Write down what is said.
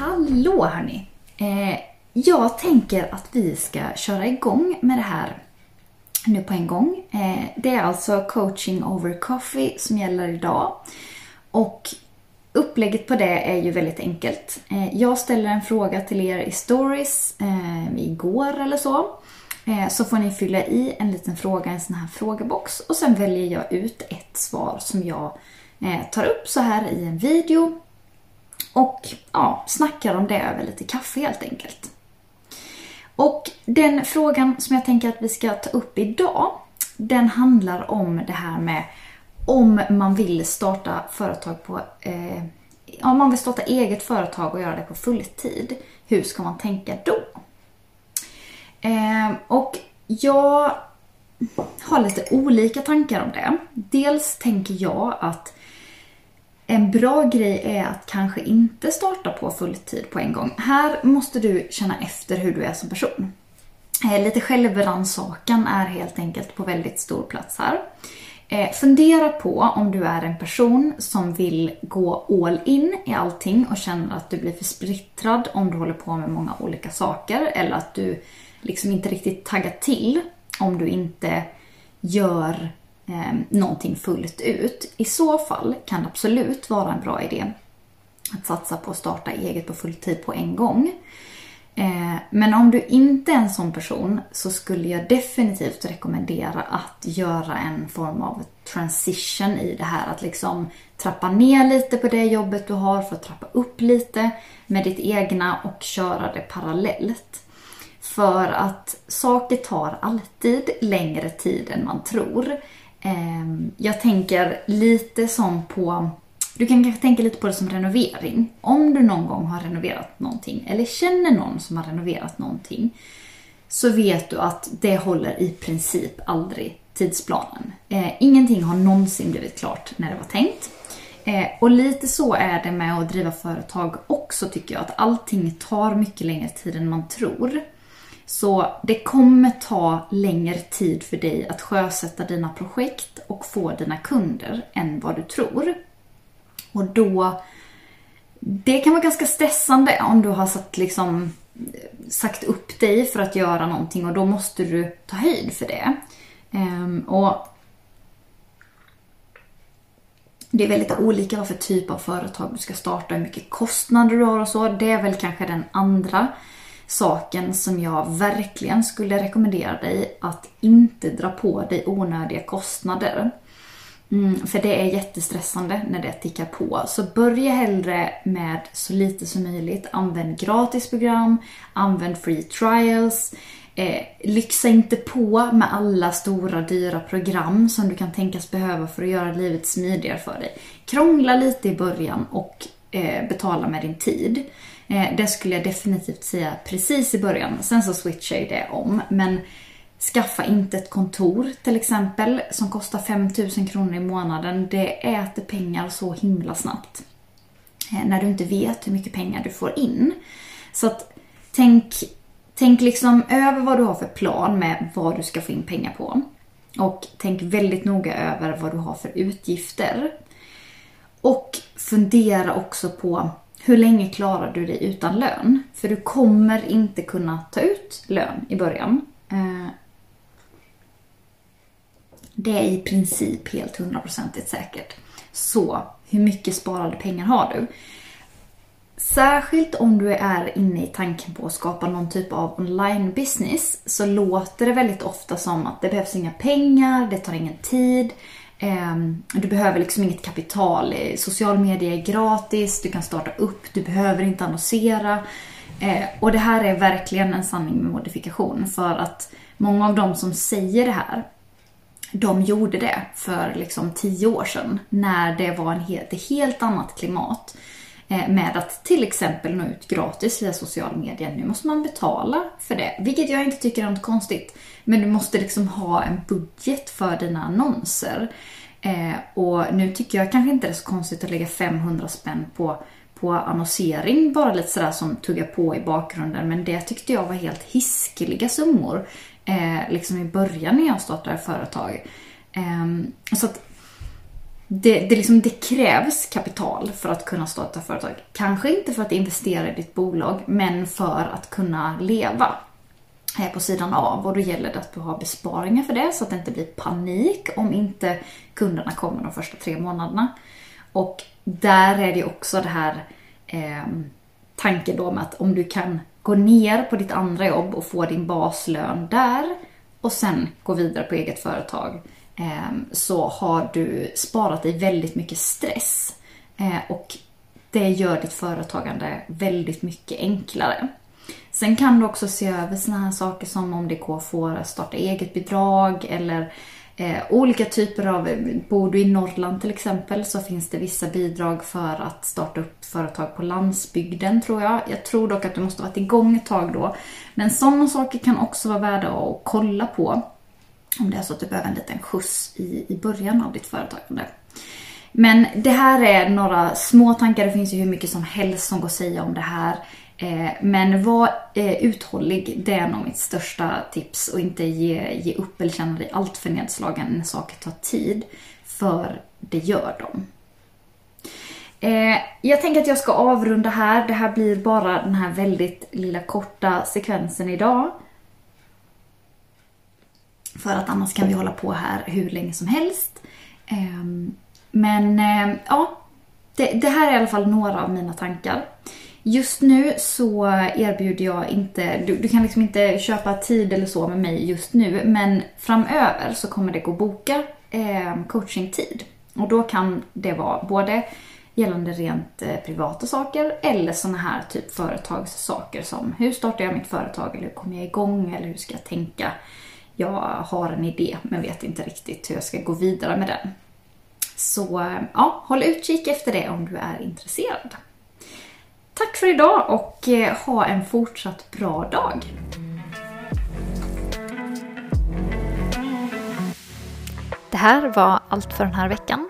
Hallå hörni! Eh, jag tänker att vi ska köra igång med det här nu på en gång. Eh, det är alltså coaching over coffee som gäller idag. Och upplägget på det är ju väldigt enkelt. Eh, jag ställer en fråga till er i stories eh, igår eller så. Eh, så får ni fylla i en liten fråga i en sån här frågebox och sen väljer jag ut ett svar som jag eh, tar upp så här i en video och ja, snackar om det över lite kaffe helt enkelt. Och den frågan som jag tänker att vi ska ta upp idag, den handlar om det här med om man vill starta företag på eh, om man vill starta eget företag och göra det på fulltid, hur ska man tänka då? Eh, och jag har lite olika tankar om det. Dels tänker jag att en bra grej är att kanske inte starta på fulltid på en gång. Här måste du känna efter hur du är som person. Eh, lite självrannsakan är helt enkelt på väldigt stor plats här. Eh, fundera på om du är en person som vill gå all in i allting och känner att du blir för splittrad om du håller på med många olika saker eller att du liksom inte riktigt taggar till om du inte gör eh, någonting fullt ut. I så fall kan det absolut vara en bra idé att satsa på att starta eget på fulltid på en gång. Eh, men om du inte är en sån person så skulle jag definitivt rekommendera att göra en form av transition i det här. Att liksom trappa ner lite på det jobbet du har för att trappa upp lite med ditt egna och köra det parallellt. För att saker tar alltid längre tid än man tror. Ehm, jag tänker lite som på du kan kanske tänka lite på det som renovering. Om du någon gång har renoverat någonting eller känner någon som har renoverat någonting så vet du att det håller i princip aldrig tidsplanen. Eh, ingenting har någonsin blivit klart när det var tänkt. Eh, och lite så är det med att driva företag också tycker jag. Att allting tar mycket längre tid än man tror. Så det kommer ta längre tid för dig att sjösätta dina projekt och få dina kunder än vad du tror. Och då... Det kan vara ganska stressande om du har satt liksom sagt upp dig för att göra någonting och då måste du ta höjd för det. Um, och det är väldigt olika vad för typ av företag du ska starta, hur mycket kostnader du har och så. Det är väl kanske den andra saken som jag verkligen skulle rekommendera dig att inte dra på dig onödiga kostnader. Mm, för det är jättestressande när det tickar på. Så börja hellre med så lite som möjligt. Använd gratisprogram, använd free trials. Eh, lyxa inte på med alla stora dyra program som du kan tänkas behöva för att göra livet smidigare för dig. Krångla lite i början och eh, betala med din tid. Eh, det skulle jag definitivt säga precis i början. Sen så switchar ju det om. Men Skaffa inte ett kontor till exempel som kostar 5000 kronor i månaden. Det äter pengar så himla snabbt. Eh, när du inte vet hur mycket pengar du får in. Så att tänk, tänk liksom över vad du har för plan med vad du ska få in pengar på. Och tänk väldigt noga över vad du har för utgifter. Och fundera också på hur länge klarar du dig utan lön? För du kommer inte kunna ta ut lön i början. Eh, det är i princip helt hundraprocentigt säkert. Så, hur mycket sparade pengar har du? Särskilt om du är inne i tanken på att skapa någon typ av online business så låter det väldigt ofta som att det behövs inga pengar, det tar ingen tid, Ehm, du behöver liksom inget kapital, social media är gratis, du kan starta upp, du behöver inte annonsera. Ehm, och det här är verkligen en sanning med modifikation för att många av de som säger det här de gjorde det för liksom tio år sedan när det var en helt, ett helt annat klimat. Eh, med att till exempel nå ut gratis via social media. Nu måste man betala för det, vilket jag inte tycker är något konstigt. Men du måste liksom ha en budget för dina annonser. Eh, och nu tycker jag kanske inte det är så konstigt att lägga 500 spänn på, på annonsering, bara lite sådär som tuggar på i bakgrunden. Men det tyckte jag var helt hiskeliga summor. Eh, liksom i början när jag startade företag. Eh, så att det, det, liksom, det krävs kapital för att kunna starta företag. Kanske inte för att investera i ditt bolag, men för att kunna leva eh, på sidan av. Och då gäller det att du har besparingar för det så att det inte blir panik om inte kunderna kommer de första tre månaderna. Och där är det också det här eh, tanken då med att om du kan gå ner på ditt andra jobb och få din baslön där och sen gå vidare på eget företag Ehm, så har du sparat dig väldigt mycket stress. Ehm, och det gör ditt företagande väldigt mycket enklare. Sen kan du också se över sådana här saker som om det går att få starta eget bidrag eller eh, olika typer av, bor du i Norrland till exempel så finns det vissa bidrag för att starta upp företag på landsbygden tror jag. Jag tror dock att du måste ha varit igång ett tag då. Men sådana saker kan också vara värda att kolla på. Om det är så att du behöver en liten skjuts i, i början av ditt företagande. Men det här är några små tankar, det finns ju hur mycket som helst som går att säga om det här. Eh, men var eh, uthållig, det är nog mitt största tips. Och inte ge, ge upp eller känna dig alltför nedslagen när saker tar tid. För det gör de. Eh, jag tänker att jag ska avrunda här. Det här blir bara den här väldigt lilla korta sekvensen idag. För att annars kan vi hålla på här hur länge som helst. Ehm, men eh, ja, det, det här är i alla fall några av mina tankar. Just nu så erbjuder jag inte, du, du, kan liksom inte köpa tid eller så med mig just nu, men framöver så kommer det gå att boka eh, coachingtid. Och då kan det vara både gällande rent eh, privata saker eller sådana här typ företagssaker som hur startar jag mitt företag eller hur kommer jag igång eller hur ska jag tänka? Jag har en idé men vet inte riktigt hur jag ska gå vidare med den. Så ja, håll utkik efter det om du är intresserad. Tack för idag och eh, ha en fortsatt bra dag. Det här var allt för den här veckan.